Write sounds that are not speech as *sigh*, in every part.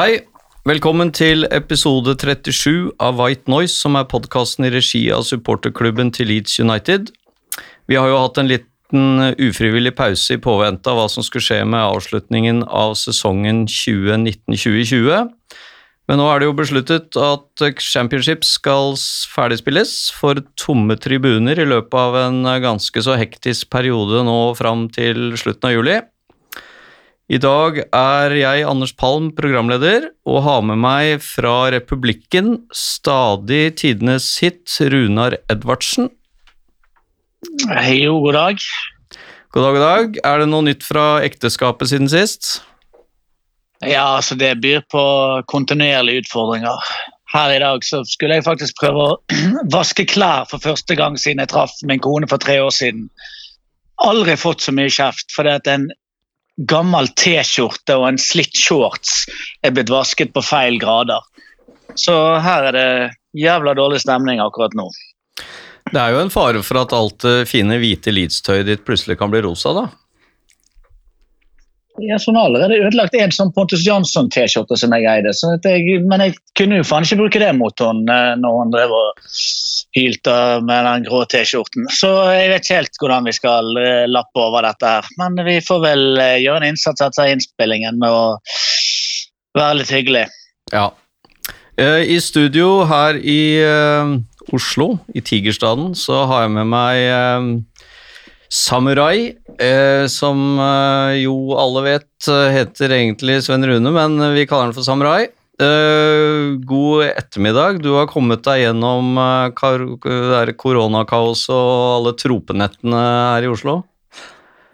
Hei, velkommen til episode 37 av White Noise, som er podkasten i regi av supporterklubben til Leeds United. Vi har jo hatt en liten ufrivillig pause i påvente av hva som skulle skje med avslutningen av sesongen 2019-2020. Men nå er det jo besluttet at Championship skal ferdigspilles for tomme tribuner i løpet av en ganske så hektisk periode nå fram til slutten av juli. I dag er jeg, Anders Palm, programleder, og har med meg fra Republikken stadig tidenes hit, Runar Edvardsen. Hei og god dag. God dag, god dag. Er det noe nytt fra ekteskapet siden sist? Ja, altså det byr på kontinuerlige utfordringer. Her i dag så skulle jeg faktisk prøve å *clears throat* vaske klær for første gang siden jeg traff min kone for tre år siden. Aldri fått så mye kjeft fordi at en gammel T-skjorte og en slitt shorts er blitt vasket på feil grader. Så her er det jævla dårlig stemning akkurat nå. Det er jo en fare for at alt det fine hvite Leeds-tøyet ditt plutselig kan bli rosa, da. Jeg har allerede ødelagt en sånn Pontus Jansson-T-skjorte som jeg eide. Så at jeg, men jeg kunne jo faen ikke bruke det mot henne eh, når hun drev og hylte med den grå T-skjorten. Så jeg vet ikke helt hvordan vi skal eh, lappe over dette her. Men vi får vel eh, gjøre en innsats etter innspillingen med å være litt hyggelig. Ja. I studio her i Oslo, i Tigerstaden, så har jeg med meg Samurai, eh, som eh, jo alle vet eh, heter egentlig Sven Rune, men vi kaller han for Samurai. Eh, god ettermiddag. Du har kommet deg gjennom eh, koronakaoset og alle tropenettene her i Oslo?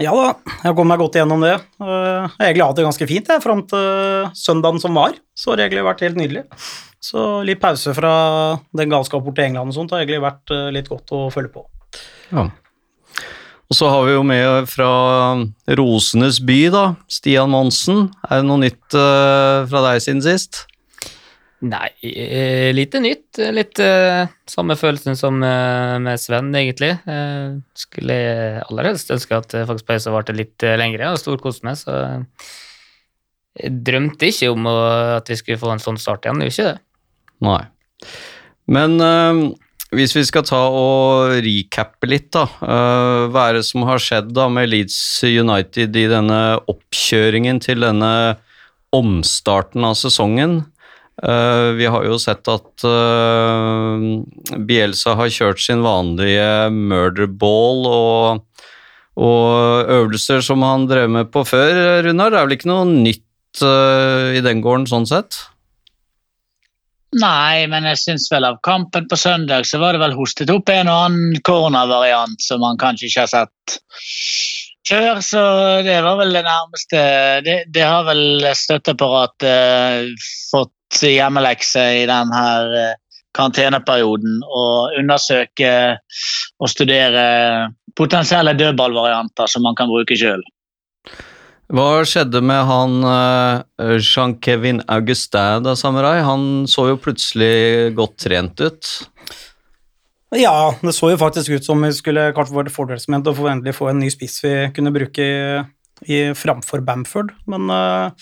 Ja da, jeg har kommet meg godt igjennom det. Eh, Jeg har egentlig hatt det ganske fint jeg, fram til søndagen som var. Så har det egentlig vært helt nydelig. Så litt pause fra den galskapen borte til England og sånt har egentlig vært litt godt å følge på. Ja. Og så har vi jo med fra Rosenes by, da, Stian Monsen. Er det noe nytt uh, fra deg siden sist? Nei, eh, lite nytt. Litt eh, samme følelsen som eh, med Sven, egentlig. Eh, skulle aller helst ønske at eh, faktisk pausen varte litt eh, lengre, og storkost meg, så jeg drømte ikke om at vi skulle få en sånn start igjen, gjorde ikke det. Nei. Men hvis vi skal ta og recappe litt, da. eh, hva er det som har skjedd da med Leeds United i denne oppkjøringen til denne omstarten av sesongen? Eh, vi har jo sett at eh, Bielsa har kjørt sin vanlige murderball og, og øvelser som han drev med på før, Runar. Det er vel ikke noe nytt i den gården sånn sett? Nei, men jeg syns vel av kampen på søndag så var det vel hostet opp en og annen cornervariant som man kanskje ikke har sett før, så det var vel det nærmeste. Det, det har vel støtteapparatet eh, fått hjemmelekse i den her eh, karanteneperioden og undersøke og studere potensielle dødballvarianter som man kan bruke sjøl. Hva skjedde med han uh, Jean-Kevin Augustin da, Samurai? Han så jo plutselig godt trent ut. Ja, det så jo faktisk ut som vi skulle kanskje vært fordelsment få endelig få en ny spiss vi kunne bruke i, i framfor Bamford, men uh,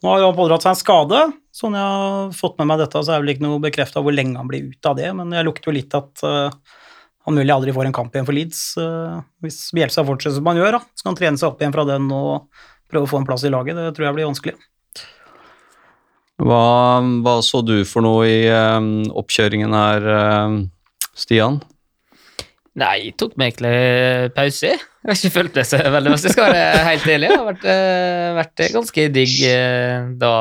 nå har han pådratt seg en skade. Sånn jeg har fått med meg dette, så er vel ikke noe bekrefta hvor lenge han blir ute av det, men jeg lukter jo litt at uh, han mulig aldri får en kamp igjen for Leeds. hvis Bjelsa fortsetter som han gjør, da, så skal han trene seg opp igjen fra den og prøve å få en plass i laget. Det tror jeg blir vanskelig. Hva, hva så du for noe i eh, oppkjøringen her, eh, Stian? Nei, jeg tok meg egentlig pause. Jeg har ikke følt det så veldig, mye, skal være helt ærlig. Det har vært, eh, vært ganske digg eh, da,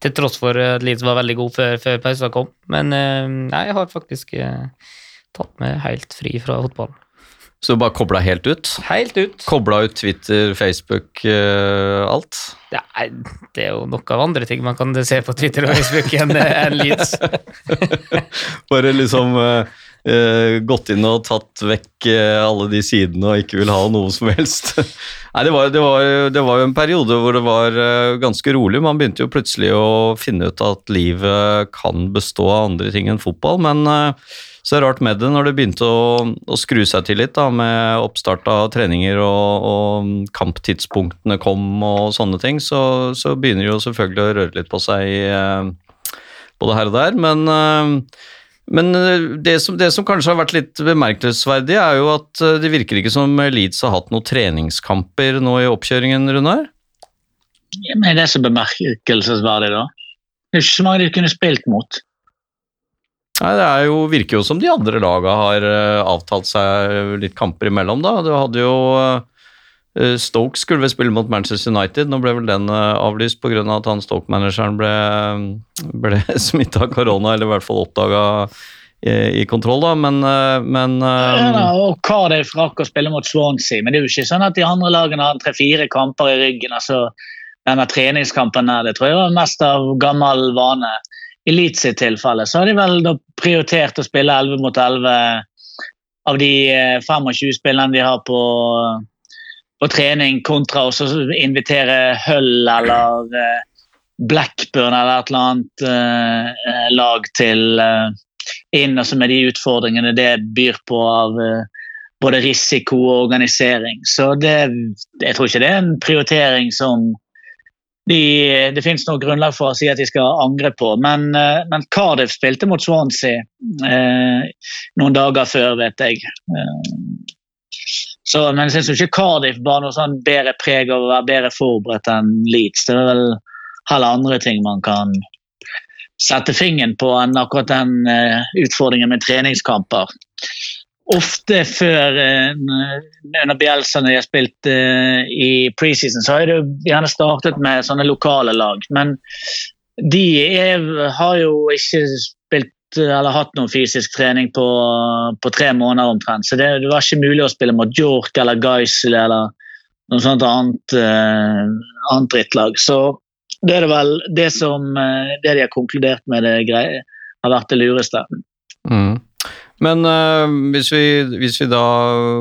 til tross for at Leeds var veldig god før, før pausen kom. Men eh, nei, jeg har faktisk eh, tatt meg helt fri fra fotballen. Så du bare kobla helt ut? Helt ut. Kobla ut Twitter, Facebook, uh, alt? Det er, det er jo nok av andre ting man kan se på Twitter og Facebook enn en Leeds. *laughs* Bare liksom eh, eh, gått inn og tatt vekk eh, alle de sidene og ikke vil ha noe som helst. *laughs* Nei, det var, det, var, det var jo en periode hvor det var eh, ganske rolig. Man begynte jo plutselig å finne ut at livet kan bestå av andre ting enn fotball, men så er det rart med det når det begynte å, å skru seg til litt da, med oppstart av treninger og, og kamptidspunktene kom og sånne ting, så, så begynner det jo selvfølgelig å røre litt på seg både her og der. Men, men eh, det, som, det som kanskje har vært litt bemerkelsesverdig, er jo at eh, det virker ikke som Leeds har hatt noen treningskamper nå i oppkjøringen, Runar? Ja, Men er det så bemerkelsesverdig, da? Det er ikke så mange de kunne spilt mot. Nei, Det er jo, virker jo som de andre laga har eh, avtalt seg litt kamper imellom. da. Du hadde jo Stoke skulle vel spille mot Manchester United. Nå ble vel den uh, avlyst pga. at han Stoke-manageren ble, ble *laughs* smitta av korona, eller i hvert fall oppdaga i, i kontroll, da. Men, eh, men eh, Ja, og Cardiff rakk å spille mot Swansea, men det er jo ikke sånn at de andre lagene har tre-fire kamper i ryggen. altså Denne treningskampen her, det tror jeg var mest av gammel vane. I Leeds sitt tilfelle så har de vel da prioritert å spille 11 mot 11 av de eh, 25 spillene de har på, på trening, kontra å invitere Hull eller eh, Blackburn eller et eller annet eh, lag til eh, inn, altså med de utfordringene det byr på av eh, både risiko og organisering. Så det, jeg tror ikke det er en prioritering som de, det finnes noe grunnlag for å si at de skal angre på. Men, eh, men Cardiff spilte mot Swansea eh, noen dager før, vet jeg. Eh, så, men jeg syns ikke Cardiff bar noe sånn bedre preg av å være bedre forberedt enn Leeds. Det er vel heller andre ting man kan sette fingeren på enn akkurat den uh, utfordringen med treningskamper. Ofte før uh, under Bielsa når de har spilt uh, i preseason, så har de gjerne startet med sånne lokale lag. Men de er, har jo ikke eller hatt noen fysisk trening på, på tre måneder omtrent. Så det, det, var ikke mulig å spille mot York eller Geisel eller noe sånt annet, eh, annet drittlag. Så det er det vel det som eh, det de har konkludert med det greie, har vært det lureste. Mm. Men uh, hvis, vi, hvis, vi, da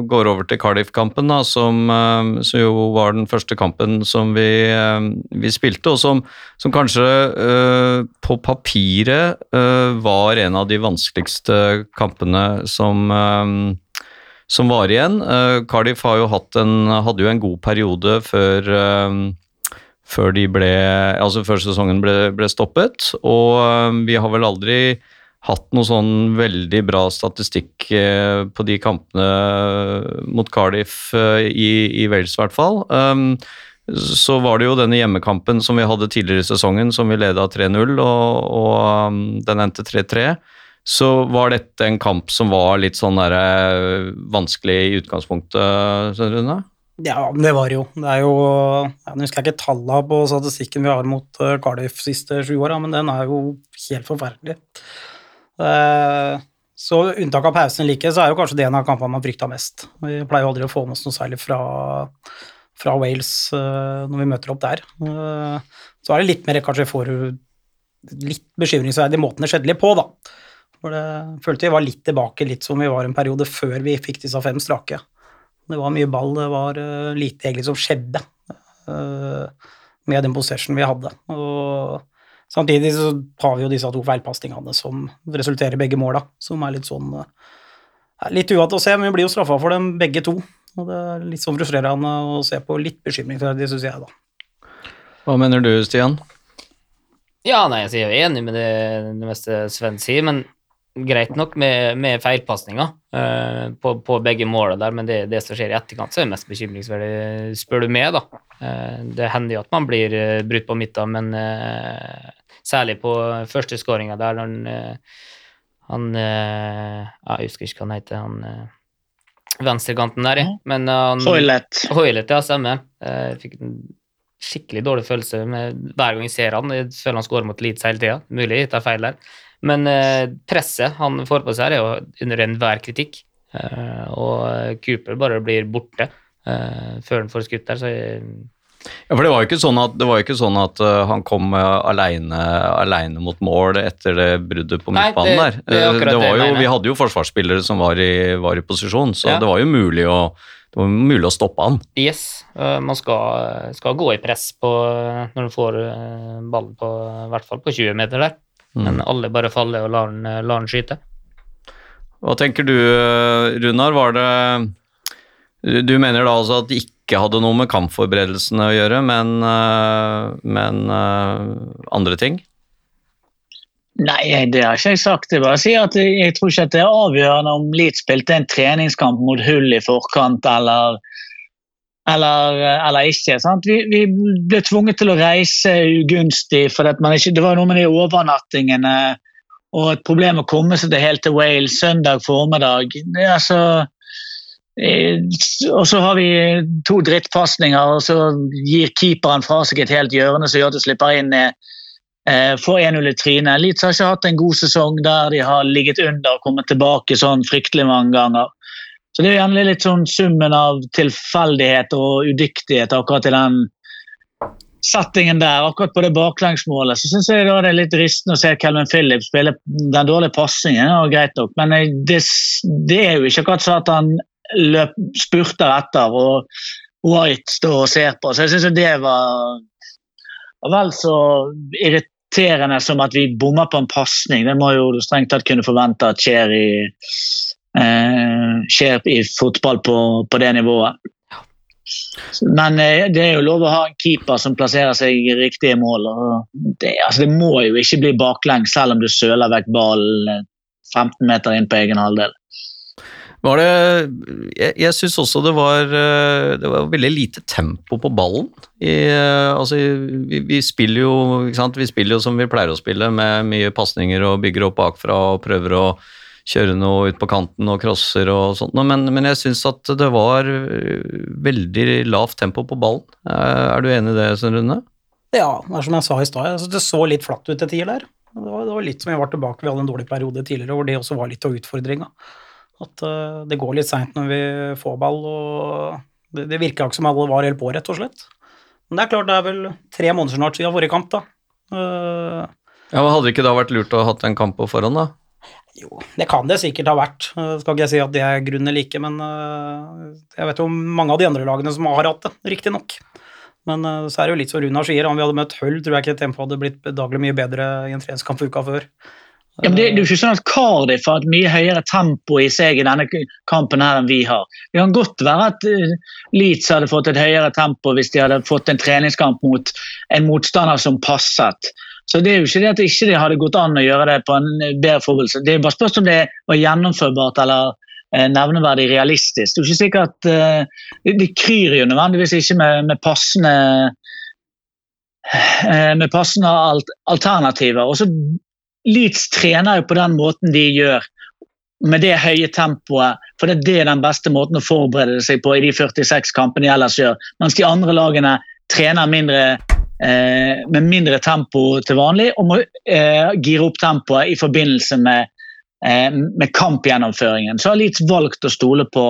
går over til Cardiff-kampen, som, uh, som, jo var den første kampen som vi, uh, vi spilte, og som, som kanskje på papiret var en av de vanskeligste kampene som, som var igjen. Cardiff jo en, hadde jo en god periode før før, ble, altså før sesongen ble, ble, stoppet. Og vi har vel aldri hatt noe sånn veldig bra statistikk eh, på de kampene mot Cardiff eh, i, i Wales, i hvert fall. Um, så var det jo denne hjemmekampen som vi hadde tidligere i sesongen, som vi leda 3-0, og, og um, den endte 3-3. Så var dette en kamp som var litt sånn der, vanskelig i utgangspunktet, Rune? Ja, det var jo. Det er jo Jeg husker ikke tallene på statistikken vi har mot Cardiff siste sju åra, men den er jo helt forferdelig. Så unntak av pausen like, så er jo kanskje det en av kampene man frykta mest. Vi pleier jo aldri å få med oss noe særlig fra, fra Wales når vi møter opp der. Så er det litt mer kanskje for litt bekymringsverdig måten det skjedde litt på, da. For det følte vi var litt tilbake, litt som vi var en periode før vi fikk disse fem strake. Det var mye ball, det var lite egentlig som skjedde med den possession vi hadde. Og Samtidig så har vi jo disse to feilpasningene som resulterer i begge måla, som er litt sånn Litt uvant å se, men vi blir jo straffa for dem begge to. Og det er litt sånn frustrerende å se på. Litt bekymring for det, syns jeg, da. Hva mener du, Stian? Ja, nei, jeg er enig med det, det meste Sven sier, men greit nok med, med feilpasninger uh, på, på, begge måla der, men det, det, som skjer i etterkant, så er det mest bekymringsverdig, spør du meg, da. Uh, det hender jo at man blir uh, brutt på midten, men Særlig på første skåringa der når han, eh, han eh, Jeg husker ikke hva han heter. han eh, Venstrekanten der, men han Hoilet. Hoilet, ja, stemmer. Jeg fikk en skikkelig dårlig følelse med, hver gang jeg ser han. Jeg føler han skårer mot Leeds hele tida. Mulig jeg tar feil der. Men presset han får på seg, her er jo under enhver kritikk. Eh, og Cooper bare blir borte eh, før han får skutt der, så jeg, Ja, for det var jo ikke sånn at, det var ikke sånn at uh, han kom alene, aleine, aleine mot mål etter det bruddet på midtbanen der. det er Eh, det det var jo, vi hadde jo forsvarsspillere som var i, var i posisjon, så Ja. det var jo mulig å, det var mulig å stoppe han. Yes, uh, man skal, skal gå i press på, når du får eh, ballen på i hvert fall på 20 meter der. Mm. Men alle bare faller og lar den, eh, lar den skyte. Hva tenker du, eh, Runar? Var det Du mener da altså at det ikke hadde noe med kampforberedelsene å gjøre, men, eh, men eh, andre ting? Nei, det har ikke jeg sagt. Jeg bare sier at jeg, tror ikke at det er avgjørende om Leeds spilte en treningskamp mot hull i forkant eller, eller, eller ikke. Vi, vi ble tvunget til å reise ugunstig, for ikke, det var noe med de overnattingene og et problem å komme seg til helt til Wales søndag formiddag. Det er altså og så har vi to drittpasninger, og så gir keeperen fra seg et helt hjørne som gjør at du slipper inn eh, eh, får 1-0 i trynet. Leeds har ikke hatt en god sesong der de har ligget under og kommet tilbake sånn fryktelig mange ganger. Så det er jo gjerne litt sånn summen av tilfeldighet og udyktighet akkurat i den settingen der. Akkurat på det baklengsmålet så syns jeg da det er litt ristende å se Calvin Phillips spille den dårlige passingen. Ja, greit nok, men eh, det, det er jo ikke akkurat sånn at han løp, spurter etter og White står og ser på. Så jeg syns det var vel så irriterende som at vi bommer på en pasning. Det må jo strengt tatt kunne forvente at skjer i, eh, skjer i fotball på, på det nivået. Men eh, det er jo lov å ha en keeper som plasserer seg i riktige mål. Det, altså, det må jo ikke bli baklengs selv om du søler vekk ballen eh, 15 meter inn på egen halvdel. Var det Jeg, jeg syns også det var, eh, det var veldig lite tempo på ballen. I, eh, altså, vi, vi spiller jo? Vi spiller jo som vi pleier å spille, med mye pasninger og bygger opp bakfra og prøver å kjøre noe ut på kanten og crosser og sånt. Men, men jeg syns at det var eh, veldig lavt tempo på ballen. Er du enig i det, Sønn Rune? Ja, det er som jeg sa i stad, det så litt flatt ut til tider der. Det var, det var litt som jeg var tilbake, vi hadde en dårlig periode tidligere hvor det også var litt av utfordringa. At uh, det går litt seint når vi får ball, og det, det virka ikke som alle var helt på, rett og slett. Men det er klart, det er vel tre måneder snart siden forrige kamp, da. Uh, Ja, men Hadde det ikke da vært lurt å ha hatt en kamp på forhånd, da? jo, det kan det sikkert ha vært. Eh, Skal ikke jeg si at det er grunnen eller ikke, men jeg vet jo mange av de andre lagene som har hatt det, riktignok. Men så er det jo litt som Runar sier, om vi hadde møtt Hull, tror jeg ikke tempoet hadde blitt bedagelig mye bedre i en treningskamp uka før. Ja, men det, det er jo ikke sånn at Cardiff har et mye høyere tempo i seg i denne kampen her enn vi har. Det kan godt være at eh, Leeds hadde fått et høyere tempo hvis de hadde fått en treningskamp mot en motstander som passet. Så det er jo ikke det at ikke hadde gått an å gjøre det på en bedre forberedelse. Det er bare spørsmål om det var gjennomførbart eller eh, nevneverdig realistisk. Det er jo ikke sikkert at de- kryr jo nødvendigvis ikke med, med passende eh, med passende alt, alternativer. Og så Leeds trener jo på den måten de gjør, med det høye tempoet. For det er den beste måten å forberede seg på i de 46 kampene de ellers gjør. Mens de andre lagene trener mindre, eh, med mindre tempo til vanlig og må eh, gire opp tempoet i forbindelse med, eh, med kampgjennomføringen. Så har Leeds valgt å stole på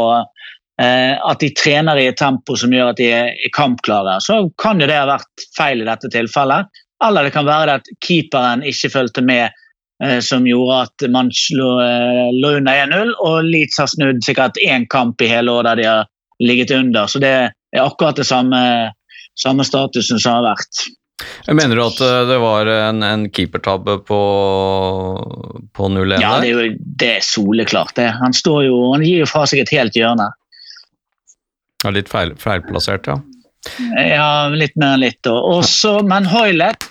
eh, at de trener i et tempo som gjør at de er kampklare. Så kan jo det ha vært feil i dette tilfellet. Eller det kan være det at keeperen ikke fulgte med, eh, som gjorde at man lå, eh, lå under 1-0, og Leeds har snudd sikkert én kamp i hele år der de har ligget under. Så det er akkurat det samme, samme statusen som har vært. Mener du at eh, det var en, en keepertabbe på, på 0-1 Ja, det er jo det er soleklart. Det. Han, står jo, han gir jo fra seg et helt hjørne. Ja, litt feil, feilplassert, ja. Ja, litt mer enn litt. Også, men Hoylett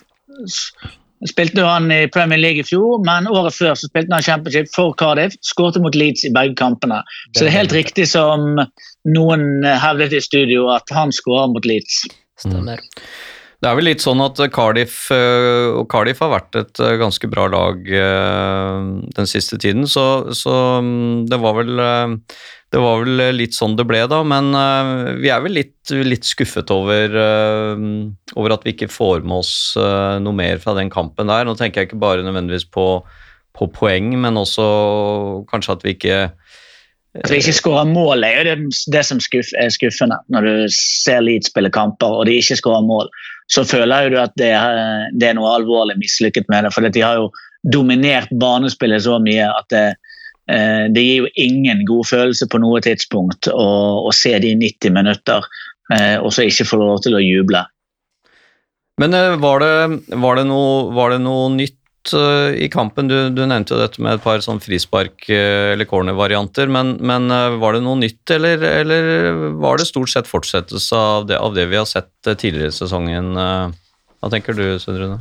spilte han i Premier League i fjor, men året før så spilte han Championship for Cardiff. Skårte mot Leeds i begge kampene. Så det er helt riktig som noen hevdet i studio, at han skårer mot Leeds. Stemmer. Det er vel litt sånn at Cardiff eh, og Cardiff har vært et eh, ganske bra lag eh, den siste tiden, så, så mm, det var vel det var vel litt sånn det ble, da. Men uh, vi er vel litt, litt skuffet over, uh, over at vi ikke får med oss uh, noe mer fra den kampen der. Nå tenker jeg ikke bare nødvendigvis på, på poeng, men også kanskje at vi ikke at vi ikke skårer mål er jo det, det som skuff, er skuffende. Når du ser Leeds spille kamper og de ikke skårer mål, så føler du at det, det er noe alvorlig mislykket med det. For de har jo dominert banespillet så mye at det, eh, det gir jo ingen god følelse på noe tidspunkt å, å se de 90 minutter eh, og så ikke få lov til å juble. Men eh, var det, var det, noe, var det noe nytt eh, i kampen? Du, du nevnte jo dette med et par sånn frispark- eh, eller corner-varianter, men, men eh, var det noe nytt, eller, eller var det stort sett fortsettelse av det, av det vi har sett eh, tidligere i sesongen? eh? Hva tenker du, Svein Rune?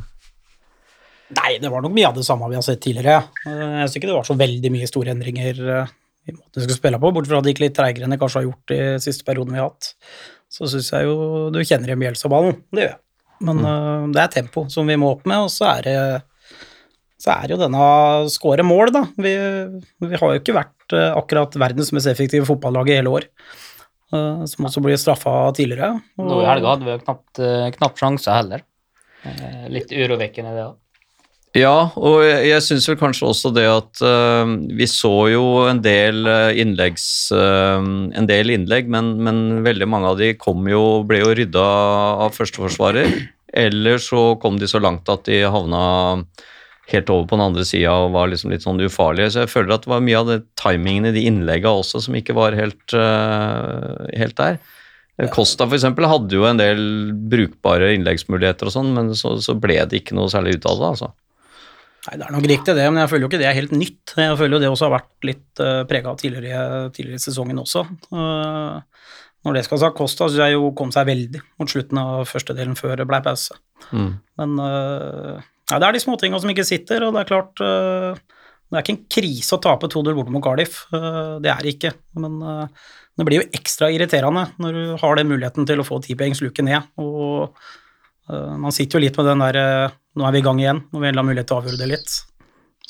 Nei, det var nok mye av det samme vi har sett tidligere. Eh, Jeg syns ikke det var så veldig mye store endringer eh, i måten vi skulle spille på, bortsett fra at det gikk litt treigere enn det kanskje har gjort i siste perioden vi har hatt. Så syns jeg jo du kjenner igjen Bjelsa-ballen, det gjør jeg. Men eh, det er tempo som vi må opp med, og så er det så er jo denne skåre mål, da. Vi, vi har jo ikke vært akkurat verdens mest effektive fotballag i hele år. som også blir straffa tidligere. og- Nå i helga hadde vi jo knapt, knapt sjanser heller. Litt urovekkende, det òg. Ja, og jeg, jeg syns vel kanskje også det at uh, vi så jo en del eh, innleggs uh, En del innlegg, men, men veldig mange av de kom jo, ble jo rydda av førsteforsvarer. Eller så kom de så langt at de havna helt over på den andre sida og var liksom litt sånn ufarlige. Så jeg føler at det var mye av det timingen i de innlegga også som ikke var helt, uh, helt der. Costa for eksempel hadde jo en del brukbare innleggsmuligheter og sånn, men så, så ble det ikke noe særlig ut av det, altså. Nei, Det er nok riktig det, men jeg føler jo ikke det er helt nytt. Jeg føler jo det også har vært litt uh, prega av tidligere, tidligere sesongen også. Uh, når det skal ha Costa syns jeg jo kom seg veldig mot slutten av første delen før det ble pause. Mm. Men uh, ja, det er de småtinga som ikke sitter, og det er klart uh, Det er ikke en krise å tape 2-0 borte mot Cardiff, uh, det er det ikke. Men eh, det blir jo ekstra irriterende når du har den muligheten til å få tipoengsluke ned. Og eh, man sitter jo litt med den der eh, Nå er vi i gang igjen, når vi endelig har mulighet til å avgjøre det litt.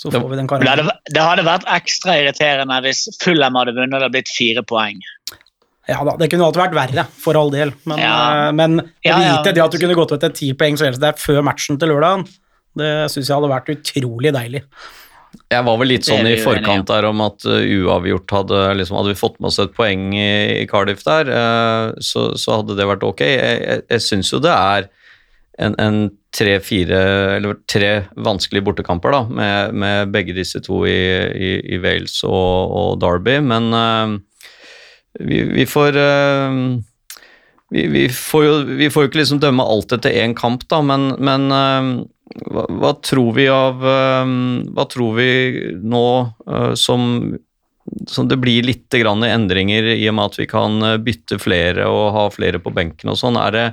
Så Det- får vi den Det karrieren. det hadde vært ekstra irriterende hvis Fulham hadde vunnet og det hadde blitt fire poeng. Ja da, det kunne alltid vært verre, for all del. Men, Ja. eh, men Ja, ja. det at du kunne gått ut til ti poeng så helst det er før matchen til lørdagen, det syns jeg hadde vært utrolig deilig. Jeg var vel litt sånn i forkant der om at uavgjort hadde liksom, Hadde vi fått med oss et poeng i, Cardiff der, så, så hadde det vært ok. Jeg, jeg, jeg syns jo det er en, en tre-fire Eller tre vanskelige bortekamper, da, med, med begge disse to i, i, i Wales og, og Derby, men uh, vi, vi får uh, vi, vi, får jo, vi får jo ikke liksom dømme alt etter én kamp, da, men, men uh, hva, hva tror vi av Hva tror vi nå som, som det blir litt grann endringer i og med at vi kan bytte flere og ha flere på benken og sånn? Er det,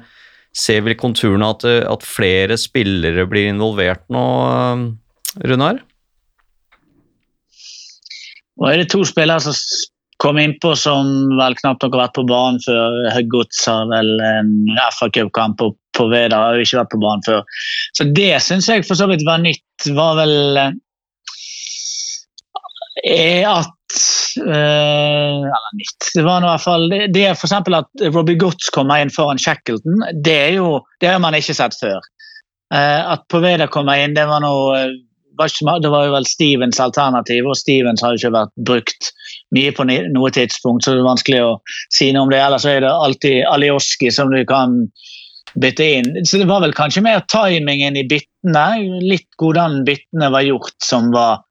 ser vel konturene at, uh, at flere spillere blir involvert nå, uh, Runar? Nå er det to spillere som kom innpå som vel knapt nok har vært på banen før. Høggods har vel en FA Cup-kamp på Veda, har jo ikke vært på banen før. Så det syns jeg for så vidt var nytt. Var vel eh, er at eh, Eller nytt. Det var noe i hvert fall det, er eksempel at Robbie Gotts kommer inn foran Shackleton. Det er jo det har man ikke sett før. Eh, at Poveda kommer inn, det var noe eh, det var jo vel Stevens alternativ, og Stevens har jo ikke vært brukt mye på noe tidspunkt, så det er vanskelig å si noe om det. Ellers er det alltid Alioski som du kan bytte inn. Så det var vel kanskje mer timingen i byttene, litt hvordan byttene var gjort, som var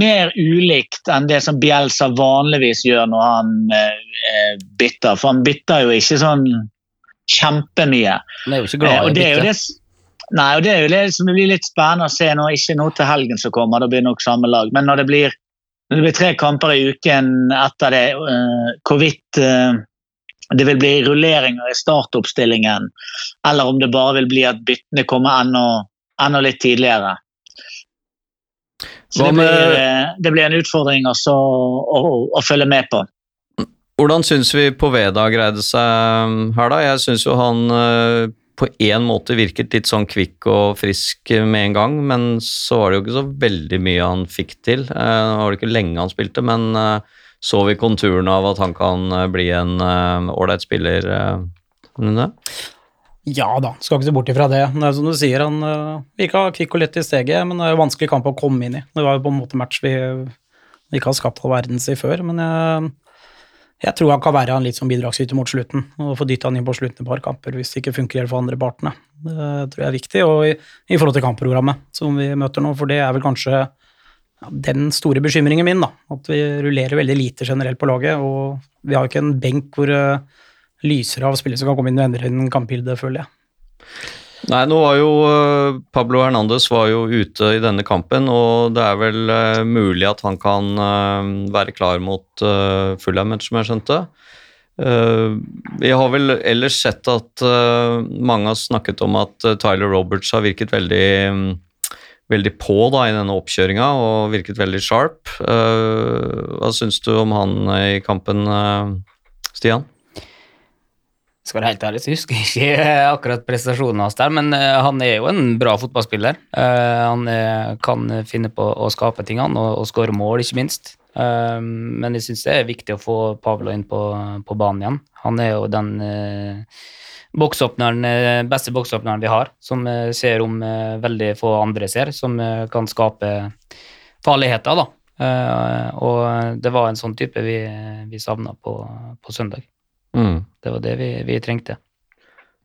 mer ulikt enn det som Bjelsa vanligvis gjør når han eh, bytter. For han bytter jo ikke sånn kjempemye. Han er jo ikke Eh, glad i å det bytte. det, nei, og det er jo det som blir litt spennende å se nå. Ikke nå til helgen som kommer, da blir det nok samme lag. Men når det blir, når det blir tre kamper i uken etter det, eh, hvorvidt eh, det vil bli rulleringer i startoppstillingen, eller om det bare vil bli at byttene kommer enda, enda litt tidligere. Så det blir, eh, det blir en utfordring også å, å, å følge med på. Hvordan syns vi Poveda greide seg um, her, da? Jeg syns jo han uh, på én måte virket litt sånn kvikk og frisk med en gang, men så var det jo ikke så veldig mye han fikk til. Det Nå var det ikke lenge han spilte, men så vi konturene av at han kan bli en ålreit spiller? Nune? Ja da, skal ikke se bort ifra det. Det er som du sier, han uh, virka kvikk og lett i steget, men det er jo vanskelig kamp å komme inn i. Det var jo på en måte match vi, ikke har skapt all verden i før, men jeg, jeg tror han kan være en litt sånn bidragsyter mot slutten, og få dytta han inn på slutten et par kamper hvis det ikke funker for andre partene. Det tror jeg er viktig, og i, i forhold til kampprogrammet som vi møter nå, for det er vel kanskje ja, den store bekymringen min, da. At vi rullerer veldig lite generelt på laget, og vi har jo ikke en benk hvor uh, lyser av spillere som kan komme inn og endre inn kampbilde, føler jeg. Nei, nå var jo eh, Pablo Hernandez var jo ute i denne kampen, og det er vel uh, mulig at han kan uh, være klar mot Fulham, som jeg skjønte. Vi har vel ellers sett at mange har snakket om at Tyler Roberts har virket veldig, um, veldig på da, i denne oppkjøringa og virket veldig sharp. hva syns du om han i kampen, Stian? Skal være helt ærlig, så husker jeg ikke akkurat prestasjonen hans der, men eh, han er jo en bra fotballspiller. Eh, han er, kan finne på å skape ting, han, og, og skåre mål, ikke minst. Eh, men jeg syns det er viktig å få Pavlo inn på, på banen igjen. Han er jo den boksåpneren, beste boksåpneren vi har, som ser om veldig få andre ser, som kan skape farligheter, da. og det var en sånn type vi, vi savna på, på søndag. Mm. Det var det vi, vi trengte.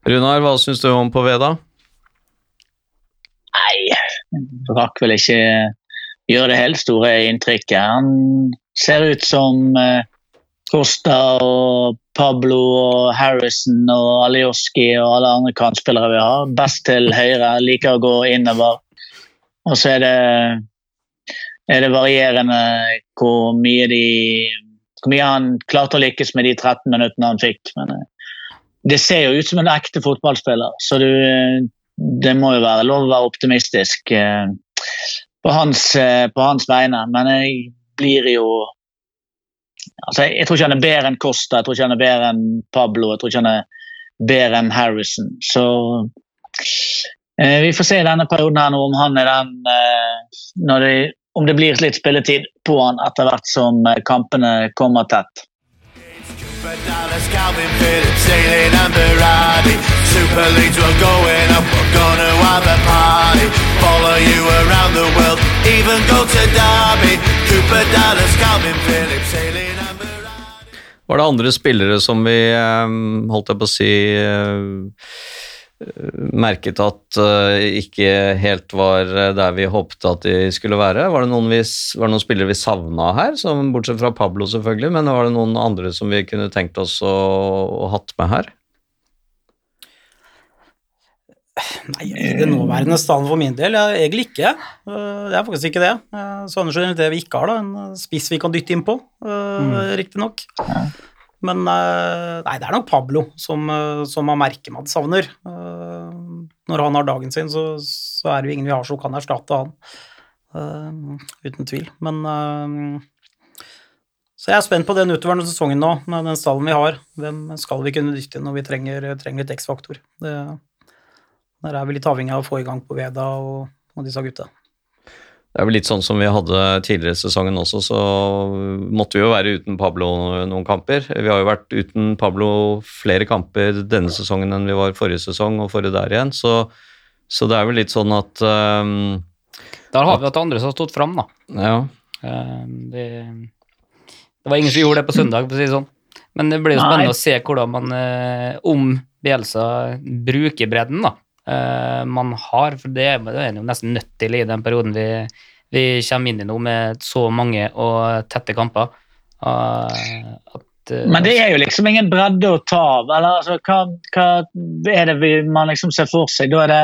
Runar, hva syns du om Poveda? Nei, rakk vel ikke gjøre det helt store inntrykket. Han ser ut som eh, Costa og Pablo og Harrison og Alioski og alle andre kantspillere vi har. Best til høyre, liker å gå innover. Og så er det, er det varierende hvor mye de hvor mye han klarte å lykkes med de 13 minuttene han fikk. Men eh, det ser jo ut som en ekte fotballspiller, så du, eh, det må jo være lov å være optimistisk eh, på hans, på hans vegne. Men jeg blir jo altså Jeg tror ikke han er bedre enn Costa, jeg tror ikke han er bedre enn Pablo, jeg tror ikke han er bedre enn Harrison. Så vi får se i denne perioden her nå om han er den når det om det blir litt spilletid på han etter hvert som eh, kampene kommer tett. Var det andre spillere som vi eh, holdt jeg på å si eh, merket at uh, ikke helt var eh, der vi håpet at de skulle være. Var det noen, vi, var det noen spillere vi savna her, som, bortsett fra Pablo selvfølgelig, men var det noen andre som vi kunne tenkt oss å, å hatt med her? Nei, I det nåværende stand for min del, jeg, egentlig ikke. Uh, det er faktisk ikke det. Uh, Sånn generelt det vi ikke har, da, en spiss vi kan dytte inn på, uh, mm. riktignok. Ja. Men eh, nei, det er nok Pablo som, eh, som man merker man savner. Eh, når han har dagen sin, så, så er det jo ingen vi har som kan erstatte han. uten tvil. Men Så jeg er spent på den utover sesongen nå, med den stallen vi har. Hvem skal vi kunne dytte når vi trenger, trenger litt X-faktor? Der er vi litt avhengig av å få i gang på Veda og, og disse gutta. Det er vel litt sånn som vi hadde tidligere i sesongen også, så måtte vi jo være uten Pablo noen kamper. Vi har jo vært uten Pablo flere kamper denne sesongen enn vi var forrige sesong og forrige der igjen, så, så det er vel litt sånn at um, Der har vi hatt andre som har stått fram, da. Ja. Um, det, det, var ingen som gjorde det på søndag, for å si det sånn. Men det blir jo spennende Nei. å se hvordan man, eh, om Bielsa bruker bredden, da. Uh, man har, for det er man nesten nødt til i den perioden vi, vi kommer inn i nå med så mange og tette kamper. Uh, at, uh, Men det er jo liksom ingen bredde å ta av. eller altså, hva, hva, er det vi, man liksom ser for seg? Da er det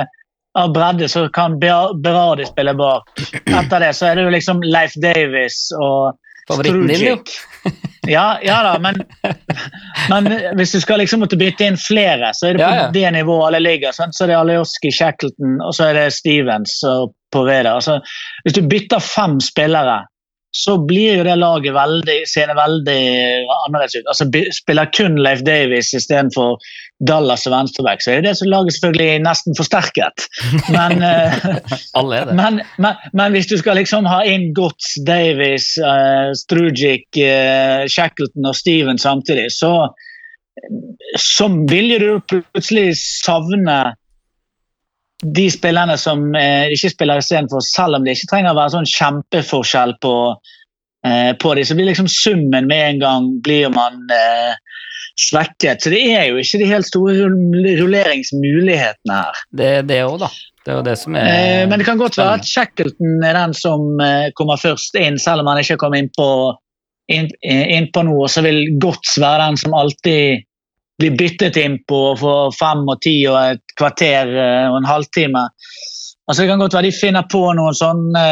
av bredde så kan Berardi spille bak. Etter det så er det jo liksom Leif Davis og Favoritten din, jo. ja, ja da, men, *laughs* men, hvis du skal liksom måtte bytte inn flere, så er det på ja, ja. det nivået alle ligger. Sånn, Så er det Alioski, Shackleton og så er det Stevens og Poveda. Altså, hvis du bytter fem spillere så blir jo det laget veldig, ser det veldig annerledes ut. Altså, spiller kun Leif Davies istedenfor Dallas og venstreback, så er det som laget selvfølgelig nesten forsterket. Men, *laughs* eh, men, men, men, hvis du skal liksom ha inn Gotts, Davies, uh, Strugic, uh, Shackleton og Steven samtidig, så, så vil du plutselig savne de spillerne som uh, ikke spiller istedenfor, selv om det ikke trenger å være sånn kjempeforskjell på uh, på dem, så blir liksom summen med en gang blir man eh, svekket. Så det er jo ikke de helt store rulleringsmulighetene her. Det er det òg, da. Det er jo det som er Eh, men det kan godt være at Shackleton er den som eh, kommer først inn, selv om han ikke kom inn på, inn, eh, inn på noe. Så vil Gods være den som alltid blir byttet inn på for fem og ti og et kvarter eh, og en halvtime. Altså Det kan godt være de finner på noen sånne,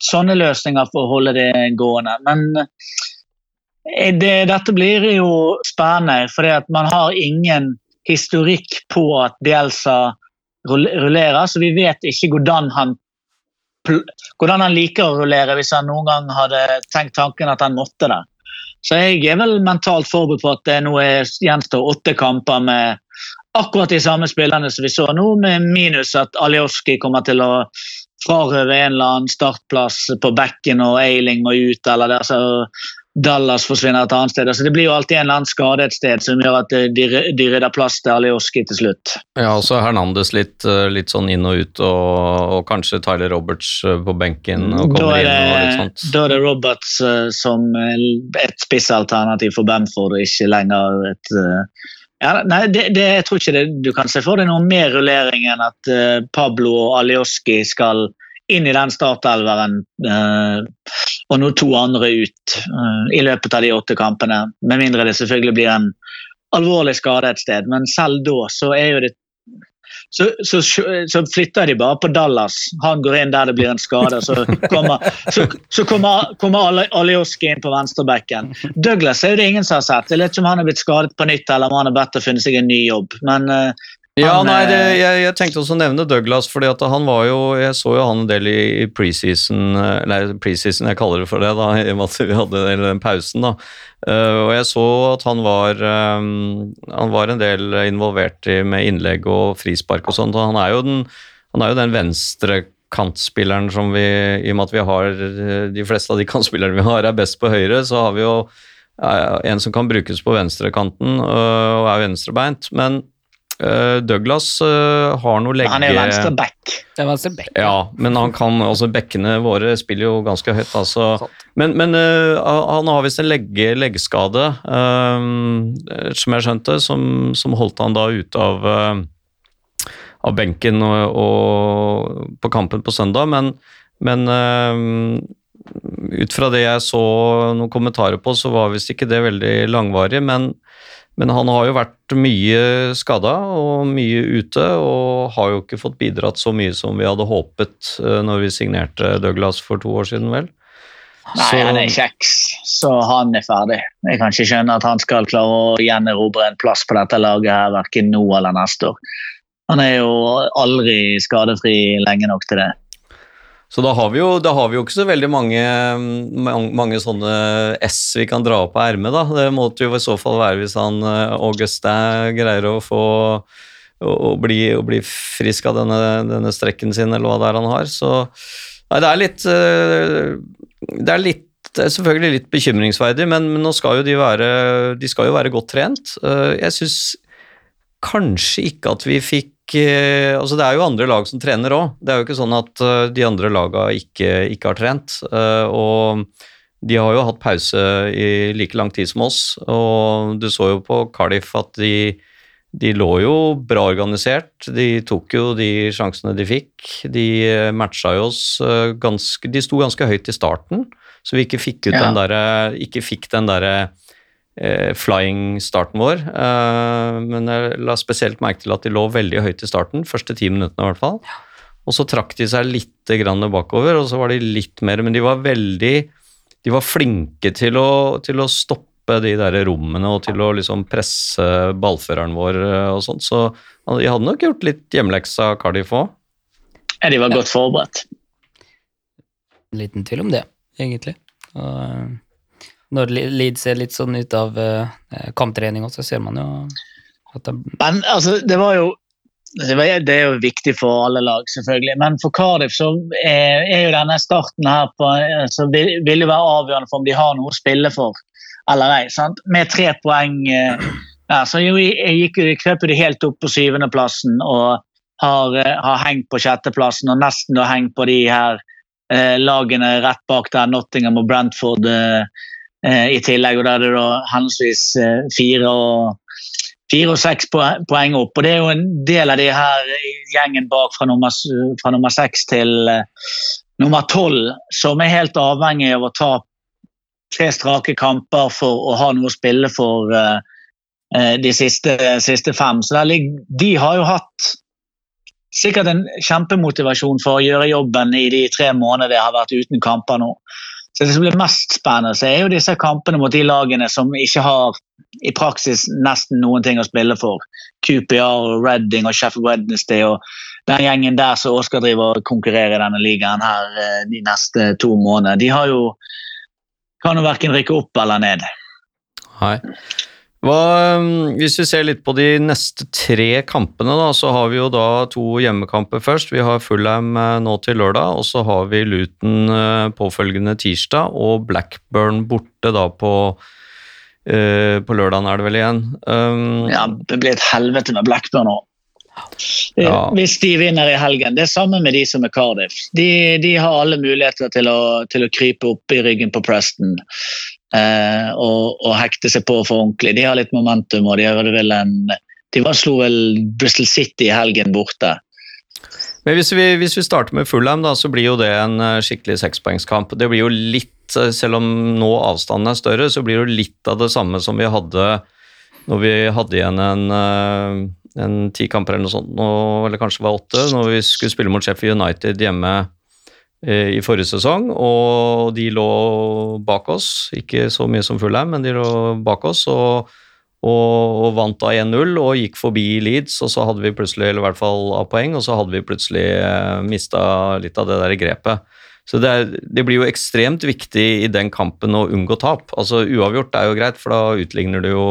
sånne løsninger for å holde det gående. Men det, dette blir jo spennende, at man har ingen historikk på at Bielsa rullerer, så vi vet ikke hvordan han hvordan han liker å rullere hvis han noen gang hadde tenkt tanken at han måtte det. Så jeg er vel mentalt forberedt på at det nå gjenstår åtte kamper med akkurat de samme spillerne som vi så nå, med minus at Alioski kommer til å frarøve en eller annen startplass på bekken og Eiling må ut, eller det, altså Dallas forsvinner et annet sted. Altså, det blir jo alltid en eller annen skade et sted som gjør at de, de rydder plass til Alioski til slutt. Ja, også Hernandez litt, eh, litt sånn inn og ut, og, og kanskje Tyler Roberts eh, på benken og kommer det, inn og litt sånt. da er det Roberts eh, som eh, et spissalternativ for Bamford, og ikke lenger et eh, ja, nei, det, det, jeg tror ikke det, du kan se for deg noe mer rullering enn at eh, Pablo og Alioski skal inn i den startelveren eh, og nå to andre ut uh, i løpet av de åtte kampene. Med mindre det selvfølgelig blir en alvorlig skade et sted. Men selv da så er jo det så, så, så flytter de bare på Dallas. Han går inn der det blir en skade. Så kommer, så, så kommer, kommer Alioski inn på venstrebekken. Douglas er jo det ingen som har sett. Jeg vet ikke om han er blitt skadet på nytt eller om han har bedt å finne seg en ny jobb. Men eh, Ja, nei, det, eh, jeg, jeg tenkte også å nevne Douglas, fordi at han var jo Jeg så jo han en del i, i preseason eller Nei, preseason, jeg kaller det for det, da, *laughs* i og med at vi hadde den, pausen, da. Eh, og jeg så at han var eh, Han var en del involvert i, med innlegg og frispark og sånt, og han er jo den, han er jo den venstre kantspilleren som vi, i og med at vi har eh, de fleste av de *laughs* kantspillerne vi har, er best på høyre, så har vi jo eh, en som kan brukes på venstrekanten og er venstrebeint. Men Douglas øh, har noe legge... han er venstre back. Det er venstre back. Ja, men han kan, altså bekkene våre spiller jo ganske høyt, altså. Men, men uh, han har visst en legge, leggskade, uh, som jeg skjønte, som, som holdt han da ute av, uh, av benken og, og på kampen på søndag, men, men ut fra det jeg så noen kommentarer på, så var visst ikke det veldig langvarig, men, men han har jo vært mye skada og mye ute, og har jo ikke fått bidratt så mye som vi hadde håpet eh, når vi signerte Douglas for to år siden, vel? Nei, Så- han er kjeks, så han er ferdig. Jeg kan ikke skjønne at han skal klare å gjenerobre en plass på dette laget her, verken nå eller neste år. Han er jo aldri skadefri lenge nok til det. Så da har jo, da har vi jo ikke så veldig mange, mange, sånne S vi kan dra opp av ermet, da. Det måtte jo i så fall være hvis han Auguste Augustin greier å få å, bli, å bli frisk av denne, denne strekken sin, eller hva det er han har. Så nei, det er litt eh, Det er litt det er selvfølgelig litt bekymringsverdig, men, men nå skal jo de være De skal jo være godt trent. Eh, Jeg syns kanskje ikke at vi fikk eh, altså Det er jo andre lag som trener òg. Det er jo ikke sånn at eh, de andre laga ikke, ikke har trent. eh, og de har jo hatt pause i like lang tid som oss, og du så jo på Cardiff at de, de lå jo bra organisert. De tok jo de sjansene de fikk. De eh, matcha jo oss ganske De sto ganske høyt i starten, så vi ikke fikk ut Ja. den derre Ikke fikk den derre flying-starten vår. Eh, men jeg la spesielt merke til at de lå veldig høyt i starten, første ti minuttene i hvert fall. Og så trakk de seg litt grann bakover, og så var de litt mer Men de var veldig De var flinke til å, til å stoppe de der rommene og til å liksom presse ballføreren vår eh, og sånt. Så de hadde nok gjort litt hjemmeleksa, Cardiff òg. Ja, de var godt forberedt. Liten tvil om det, egentlig. Og, eh, når Le- Leeds ser litt sånn ut av eh, kamptrening også, så ser man jo at det Men altså, det var jo det det er jo viktig for alle lag, selvfølgelig. Men for Cardiff så er, er jo denne starten her på, så vil, vil jo være avgjørende for om de har noe å spille for eller ei. sant? Med tre poeng eh, ja, så jo, jeg gikk krøp jo de helt opp på syvendeplassen og har, eh, har hengt på sjetteplassen og nesten har hengt på de her eh, lagene rett bak der, Nottingham og Brentford eh, eh, i tillegg. og Da er det da henholdsvis eh, fire og fire og seks poeng opp. og Det er jo en del av de her gjengen bak fra nummer, fra nummer seks til eh, nummer tolv, som er helt avhengig av å ta tre strake kamper for å ha noe å spille for eh, eh, de siste, siste fem. Så ligger, de har jo hatt sikkert en kjempemotivasjon for å gjøre jobben i de tre månedene de har vært uten kamper nå. Så Det som blir mest spennende, så er jo disse kampene mot de lagene som ikke har i praksis nesten noen ting å spille for. QPR, og Reading og Sheffield Wednesday og den gjengen der som også skal drive og konkurrere i denne ligaen her eh, de neste to månedene. De har jo kan jo verken rykke opp eller ned. Nei. Hva, um, hvis vi ser litt på de neste tre kampene, da, så har vi jo da to hjemmekamper først. Vi har Fulham eh, nå til lørdag, og så har vi Luton eh, påfølgende tirsdag, og Blackburn borte da på, uh, på lørdagen er det vel igjen. Um, Ja, det blir et helvete med Blackburn nå. Ja. Hvis de vinner i helgen. Det er samme med de som er Cardiff. De, de har alle muligheter til å, til å krype opp i ryggen på Preston eh, og, og hekte seg på for ordentlig. De har litt momentum, og de, hadde vel en, de var, slo vel Bristol City i helgen borte. Men hvis vi, hvis vi starter med Fulham, da, så blir jo det en eh, skikkelig sekspoengskamp. Det blir jo litt, eh, selv om nå avstanden er større, så blir det jo litt av det samme som vi hadde når vi hadde igjen en, eh, en ti kamper eller noe sånt, eller kanskje var åtte, når vi skulle spille mot Sheffield United hjemme i forrige sesong, og de lå bak oss. Ikke så mye som Fulham, men de lå bak oss. og og, og vant da 1-0 og gikk forbi Leeds, og så hadde vi plutselig, eller i hvert fall av poeng, og så hadde vi plutselig eh, mista litt av det der grepet. Så det, er, det blir jo ekstremt viktig i den kampen å unngå tap. Altså Uavgjort er jo greit, for da utligner du jo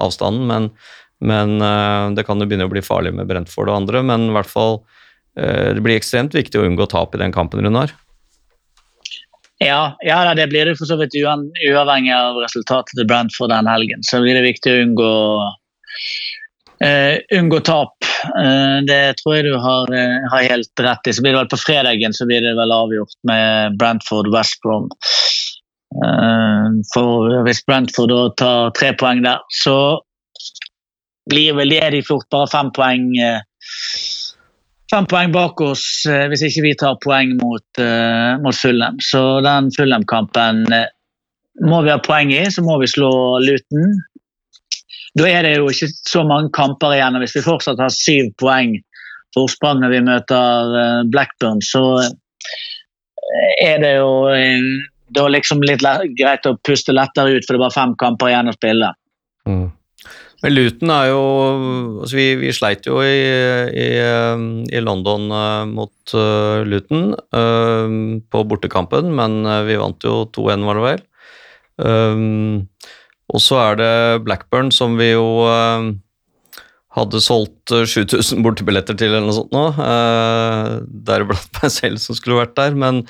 avstanden, men, men eh, det kan jo begynne å bli farlig med Brentford og andre. Men i hvert fall eh, det blir ekstremt viktig å unngå tap i den kampen, Runar. Ja, ja det blir det for så vidt uavhengig av resultatet til Brentford den helgen. Så blir det viktig å unngå, uh, unngå tap. Uh, det tror jeg du har, uh, har helt rett i. Så blir det vel på fredagen så blir det vel avgjort med Brentford West Brom. Eh, for hvis Brentford da tar tre poeng der, så blir vel det de fort bare fem poeng eh, fem poeng bak oss eh, hvis ikke vi tar poeng mot, eh, mot Fulham. Så den Fulham-kampen eh, må vi ha poeng i, så må vi slå Luton. Da er det jo ikke så mange kamper igjen. og Hvis vi fortsatt har syv poeng forsprang når vi møter Blackburn, så er det jo da liksom litt greit å puste lettere ut, for det er bare fem kamper igjen å spille. Men Luton er jo altså vi, vi sleit jo i, i, um, i London uh, mot uh, Luton uh, på bortekampen, men uh, vi vant jo 2-1, var det vel. Um, og så er det Blackburn, som vi jo uh, hadde solgt uh, 7000 bortebilletter til, eller noe sånt nå. Uh, Deriblant *laughs* meg selv som skulle vært der. Men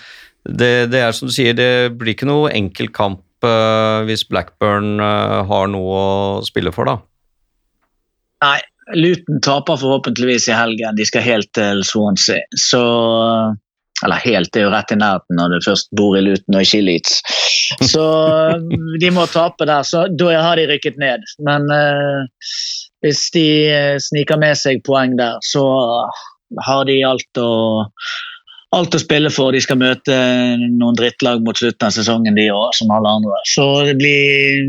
det, det er som du sier, det blir ikke noe enkel kamp uh, hvis Blackburn uh, har noe å spille for, da. Nei, Luton taper forhåpentligvis i helgen. De skal helt til Swansea. Så Eller helt, det er jo rett i nærheten når du først bor i Luton og ikke i Leeds. Så de må tape der. Så da har de rykket ned. Men eh, hvis de eh, sniker med seg poeng der, så har de alt å Alt å spille for. De skal møte noen drittlag mot slutten av sesongen, de òg, som alle andre. Så det blir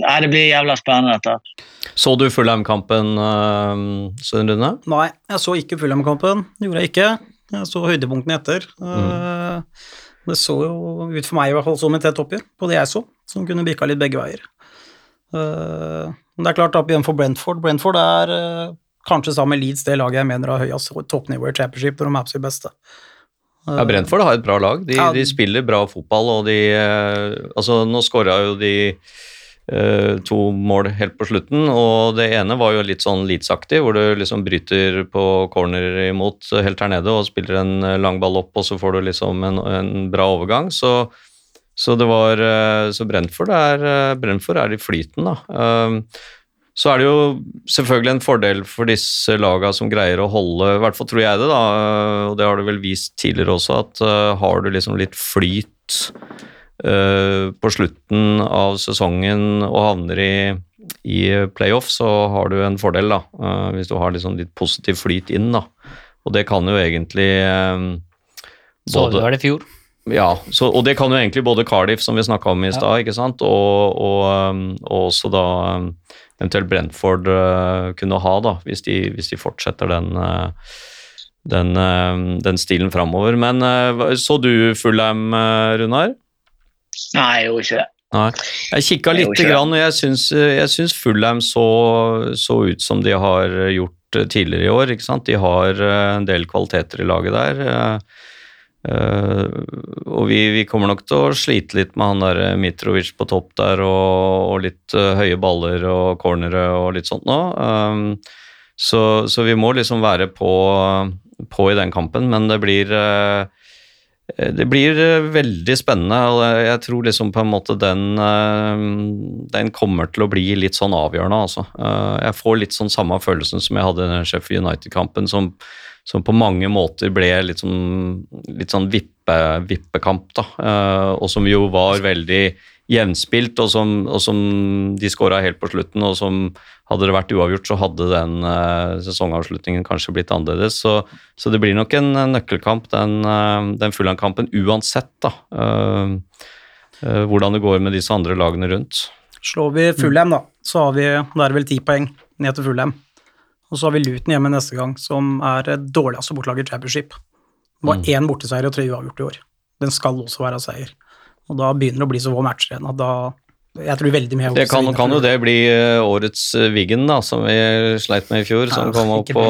Nei, det blir jævla spennende, dette. Så du Fulham-kampen, uh, Svein Rune? Nei, jeg så ikke Fulham-kampen. Det gjorde jeg ikke. Jeg så høydepunktene etter. Eh, Det så jo ut for meg i hvert fall som et tett oppgjør, på det jeg så, som kunne bikka litt begge veier. Eh, Men det er klart, opp igjen for Brentford. Brentford er eh, kanskje sammen med Leeds det laget jeg mener har høyest toppnivå i championship når de er på sitt beste. Eh, Ja, Brentford har et bra lag. De, Ja. de spiller bra fotball, og de eh, Altså, nå skåra jo de eh, to mål helt på slutten, og det ene var jo litt sånn Leeds-aktig, hvor du liksom bryter på corner imot helt her nede og spiller en eh, lang ball opp, og så får du liksom en, en bra overgang. Så, så det var eh, Så Brentford er, eh, Brentford er i flyten, da. Så er det jo selvfølgelig en fordel for disse laga som greier å holde, i hvert fall tror jeg det, da, og det har du vel vist tidligere også, at har du liksom litt flyt på slutten av sesongen og havner i, i playoff, så har du en fordel, da. Uh, hvis du har liksom litt positiv flyt inn, da. Og det kan jo egentlig Så du det i fjor. ja, så, og det kan jo egentlig både Cardiff, som vi snakka om i stad, ikke sant, og, og, og også da eventuelt Brentford kunne ha, da, hvis de, hvis de fortsetter den, den, den stilen framover. Men så du Fulham, Runar? Nei, jeg gjorde ikke det. Nei. Jeg kikka lite grann, og jeg syns, jeg syns Fullheim så, så ut som de har gjort eh, tidligere i år. ikke sant? De har eh, en del kvaliteter i laget der. eh, og vi, vi kommer nok til å slite litt med han der Mitrovic på topp der, og, og litt høye baller og cornere og litt sånt nå. Så, så vi må liksom være på, på i den kampen, men det blir det blir eh, veldig spennende, og jeg- tror liksom på en måte den, eh, den kommer til å bli litt sånn avgjørende, altså. Eh, Jeg får litt sånn samme følelsen som jeg hadde i den Sheffield United-kampen, som, som på mange måter ble litt sånn, litt sånn vippe, vippekamp, da. Eh, Og som jo var veldig jevnspilt, og som, og som de skåra helt på slutten, og som hadde det vært uavgjort, så hadde den uh, sesongavslutningen kanskje blitt annerledes. Så, så det blir nok en eh, nøkkelkamp, den, uh, den Fulham-kampen, uansett da, uh, uh, hvordan det går med disse andre lagene rundt. Slår vi Fulham, da, så har vi Da er det vel ti poeng ned til Fulham. Og så har vi Luton hjemme neste gang, som er dårligste bortelaget i Championship. Det var én borteseier og tre uavgjort i år. Den skal også være seier. Og da begynner det å bli så få matcher igjen at da Jeg tror veldig mye Det kan, kan jo det bli eh, årets eh, Wiggen, da, som vi sleit med i fjor, som kom opp på?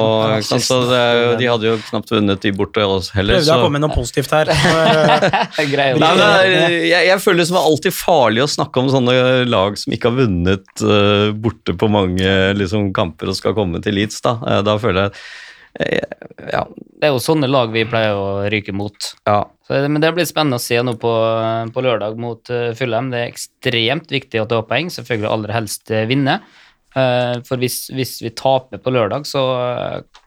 Så det er jo, De hadde jo knapt vunnet de borte heller. Prøvde å komme med noe positivt her. Eh, *laughs* Nei, men jeg, jeg føler det som er alltid farlig å snakke om sånne lag som ikke har vunnet uh, borte på mange liksom, kamper og skal komme til Leeds. Da, Eh, da føler jeg eh, ja, Det er jo sånne lag vi pleier å ryke mot. ja. Så, det- men det blir spennende å se nå på, på lørdag mot uh, Fulham. Det er ekstremt viktig å ta poeng, selvfølgelig aller helst eh, vinne. Uh, for hvis, hvis vi taper på lørdag, så uh,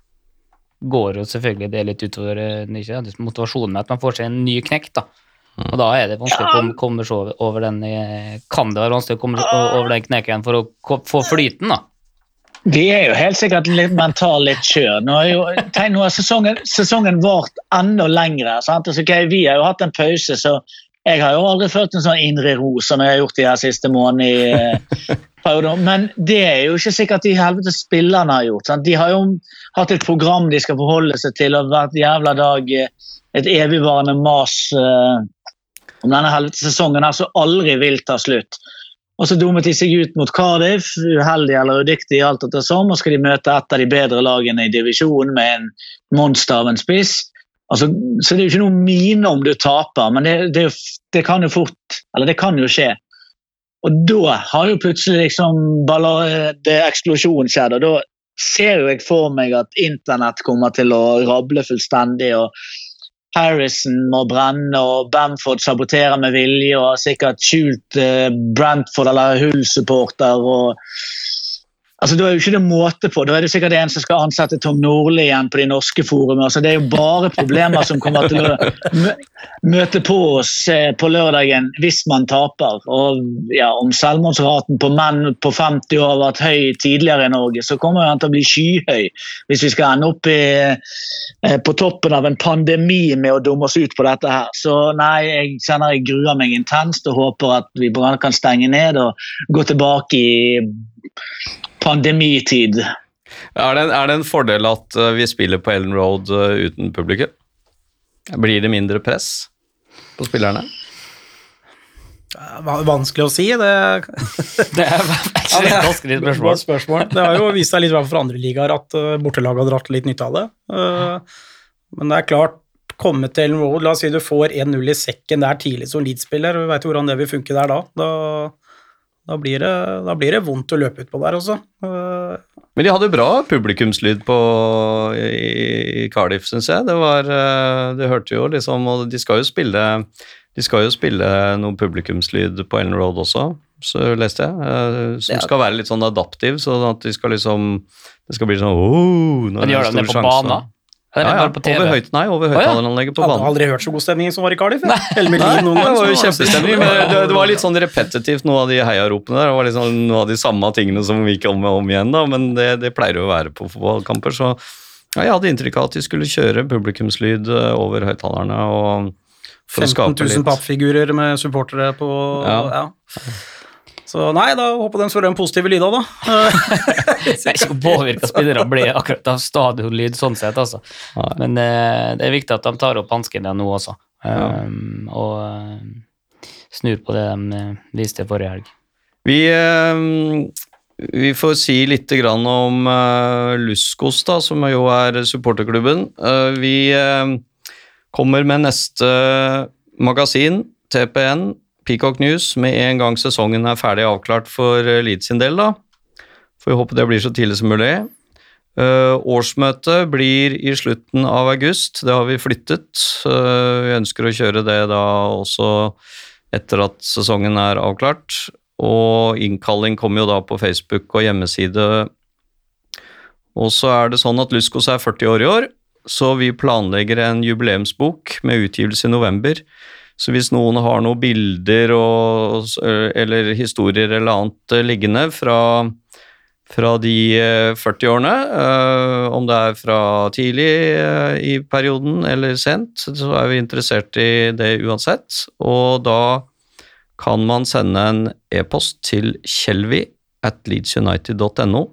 går jo selvfølgelig det litt utover eh, ikke, motivasjonen med at man får seg en ny knekk. da. Og da er det vanskelig å komme, seg over, over den eh, Kan det være vanskelig å komme seg over den knekken for å få flyten, da? Vi er jo helt sikkert litt mentalt litt kjør. Nå nå har sesongen, sesongen vart enda lengre. Altså, okay, vi har jo hatt en pause, så jeg har jo aldri følt en sånn indre ro som jeg har gjort de her siste månedene. Men det er jo ikke sikkert de helvete spillerne har gjort. Sant? De har jo hatt et program de skal forholde seg til, og hvert jævla dag eh, et evigvarende mas uh, om denne helvete sesongen her som aldri vil ta slutt. Og så dummet de seg ut mot Cardiff, uheldig eller udyktig, alt etter som, og skal de møte et av de bedre lagene i divisjonen med en monster av en spiss. Altså, så det er jo ikke noe mine om du taper, men det, det, det kan jo fort Eller det kan jo skje. Og da har jo plutselig liksom balla- det eksplosjon skjedd, og da ser jo jeg for meg at internett kommer til å rable fullstendig. og Harrison må brenne, og Bamford saboterer med vilje og har sikkert skjult eh, Brentford eller Hull-supporter. og Altså, Da er jo ikke det måte på. Da er det sikkert en som skal ansette Tom Nordli igjen på de norske forumene. Altså, det er jo bare problemer som kommer til å møte på oss eh, på lørdagen hvis man taper. Og ja, Om selvmordsraten på menn på 50 år har vært høy tidligere i Norge, så kommer den til å bli skyhøy hvis vi skal ende opp i, eh, på toppen av en pandemi med å dumme oss ut på dette her. Så nei, jeg kjenner jeg gruer meg intenst og håper at vi bare kan stenge ned og gå tilbake i pandemitid. Er, det, en- er det en fordel at eh, vi spiller på Ellen Road eh, uten publikum? Blir det mindre press på spillerne? va- vanskelig å si. Det, *laughs* Det er et vanskelig spørsmål. Spørsmål. Det har jo vist seg litt i hvert fall for andre ligaer at uh, bortelaget har dratt litt nytte av det. Men det er klart, komme til Ellen Road, la oss si du får 1-0 i sekken der tidlig som Leeds-spiller, du vi veit hvordan det vil funke der da. Da, da, blir det, da blir det vondt å løpe utpå der også. Men de hadde bra publikumslyd på, i, i Cardiff, syns jeg. Det var eh, Du hørte jo liksom Og de skal jo spille De skal jo spille noe publikumslyd på Ellen Road også. så leste jeg. eh, som skal være litt sånn adaptiv, sånn at de skal liksom Det skal bli sånn oh, når Men det gjør de det på banen? Ja, ja, på TV? over høyt, nei, over høyttaleranlegget på Jeg hadde banen. aldri hørt så god stemning som var i Cardiff. Nei. Lyn noen det var jo kjempestemning, men det, det var litt sånn repetitivt, noe av de heiaropene der. Det var liksom sånn noe av de samme tingene som gikk om og om igjen, da, men det, det pleier jo å være på fotballkamper. Så ja, jeg hadde inntrykk av at de skulle kjøre publikumslyd eh, over høyttalerne og for å 15 skape 000 litt pappfigurer med supportere på Ja. ja. Så nei, da håper de får den positive lyda, da. *laughs* Det er ikke påvirka spillere blir akkurat av stadionlyd sånn sett, altså. Men eh, det er viktig at de tar opp hansken nå også, Ja. um, og uh, snur på det de eh, viste forrige helg. Vi, eh, vi får si litt grann om eh, Luskos, da, som jo er supporterklubben. Eh, vi eh, kommer med neste magasin, TPN, Peacock News, med en gang sesongen er ferdig avklart for eh, Leeds sin del. da. Får håpe det blir så tidlig som mulig. Uh, årsmøtet blir i slutten av august, det har vi flyttet. Uh, vi ønsker å kjøre det da også etter at sesongen er avklart. Og innkalling kommer jo da på Facebook og hjemmeside. Og så er det sånn at Luskos er 40 år i år, så vi planlegger en jubileumsbok med utgivelse i november. Så hvis noen har noen bilder og, eller historier eller annet liggende fra, fra de eh, 40 årene, om det er fra tidlig i perioden eller sent, så er vi interessert i det uansett. Og da kan man sende en e-post til kjelvi at leedsunited.no,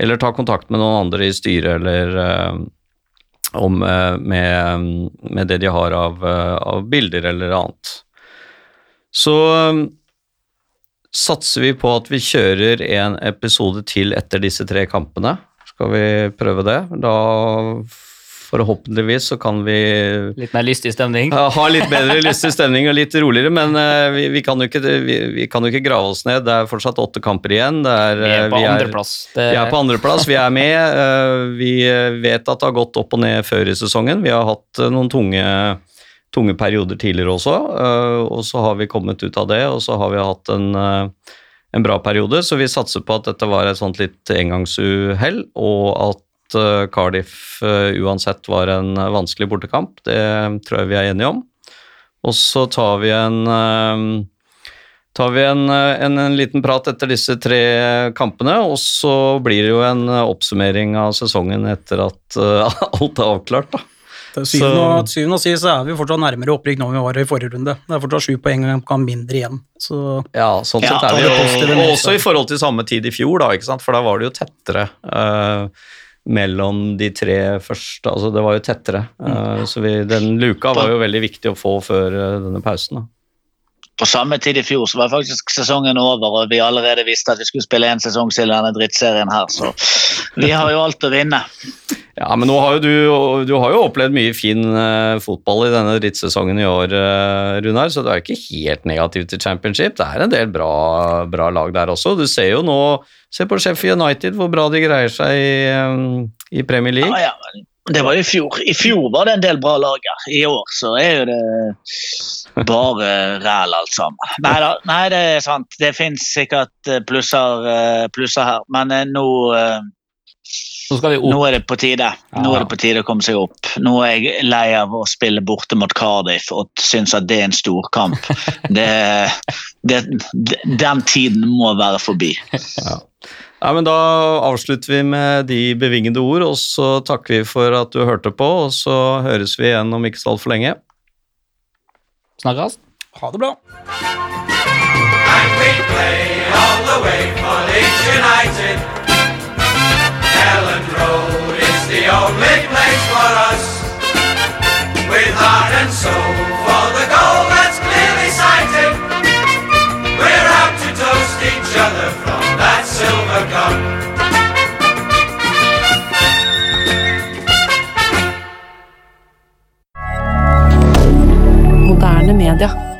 eller ta kontakt med noen andre i styret eller om, eh, med, med det de har av, eh, av bilder eller annet. Så eh, satser vi på at vi kjører en episode til etter disse tre kampene. Skal vi prøve det? Da forhåpentligvis så kan vi Litt mer lystig stemning. ha litt bedre lystig stemning og litt roligere, men eh, vi, vi, kan ikke, vi, vi kan jo ikke grave oss ned. Det er fortsatt åtte kamper igjen. Det er, Vi er eh, på andreplass. Vi er på andreplass, vi er med. eh, Vi vet at det har gått opp og ned før i sesongen. Vi har hatt noen tunge, tunge perioder tidligere også, og så har vi kommet ut av det, og så har vi hatt en, en bra periode. Så vi satser på at dette var et sånt litt engangsuhell, og at Cardiff eh, uansett var en eh, vanskelig bortekamp. Det tror jeg vi er enige om. Og så tar vi en eh, tar vi en, eh, en, en liten prat etter disse tre kampene, og så blir det jo en eh, oppsummering av sesongen etter at uh, *laughs* alt er avklart, da. Til syvende og, syvende og sist så er vi fortsatt nærmere opprykk nå enn vi var i forrige runde. Det er fortsatt sju poeng og kamp mindre igjen. Så Ja, sånn Ja, er vi jo positive Og også i forhold til samme tid i fjor, da, ikke sant? for da var det jo tettere eh, mellom de tre første. Altså, det var jo tettere. Eh, så vi, den luka var jo veldig viktig å få før eh, denne pausen. da. På samme tid i fjor så var faktisk sesongen over, og vi allerede visste at vi skulle spille en sesong til i denne drittserien her, så vi har jo alt å vinne. Ja, men nå har jo du, du har jo opplevd mye fin eh, fotball i denne drittsesongen i år, uh, Runar, så du er ikke helt negativ til championship. Det er en del bra, bra lag der også. Du ser jo nå Se på Sheffield United, hvor bra de greier seg i, eh, i Premier League. Ja, ja, det var i fjor. I fjor var det en del bra lag. I år så er jo det bare ræl alt sammen. Nei da, nei, det er sant. Det fins sikkert eh, plusser, eh, plusser her, men eh, nå eh, Nå skal vi opp. Nå er det på tide Nå er det på tide å komme seg opp. Nå er jeg lei av å spille borte mot Cardiff og synes at det er en storkamp. *laughs* Det, det, den tiden må være forbi. Ja. ja, men Da avslutter vi med de bevingede ord, og så takker vi for at du hørte på. Og så høres vi igjen om ikke så altfor lenge. Snakkes. ha det bra. And we play all the way for Leeds United. Elland Road is the only place for us. With heart and soul for the goal that's clearly sighted. We're out to toast each other from that silver cup. Moderne media.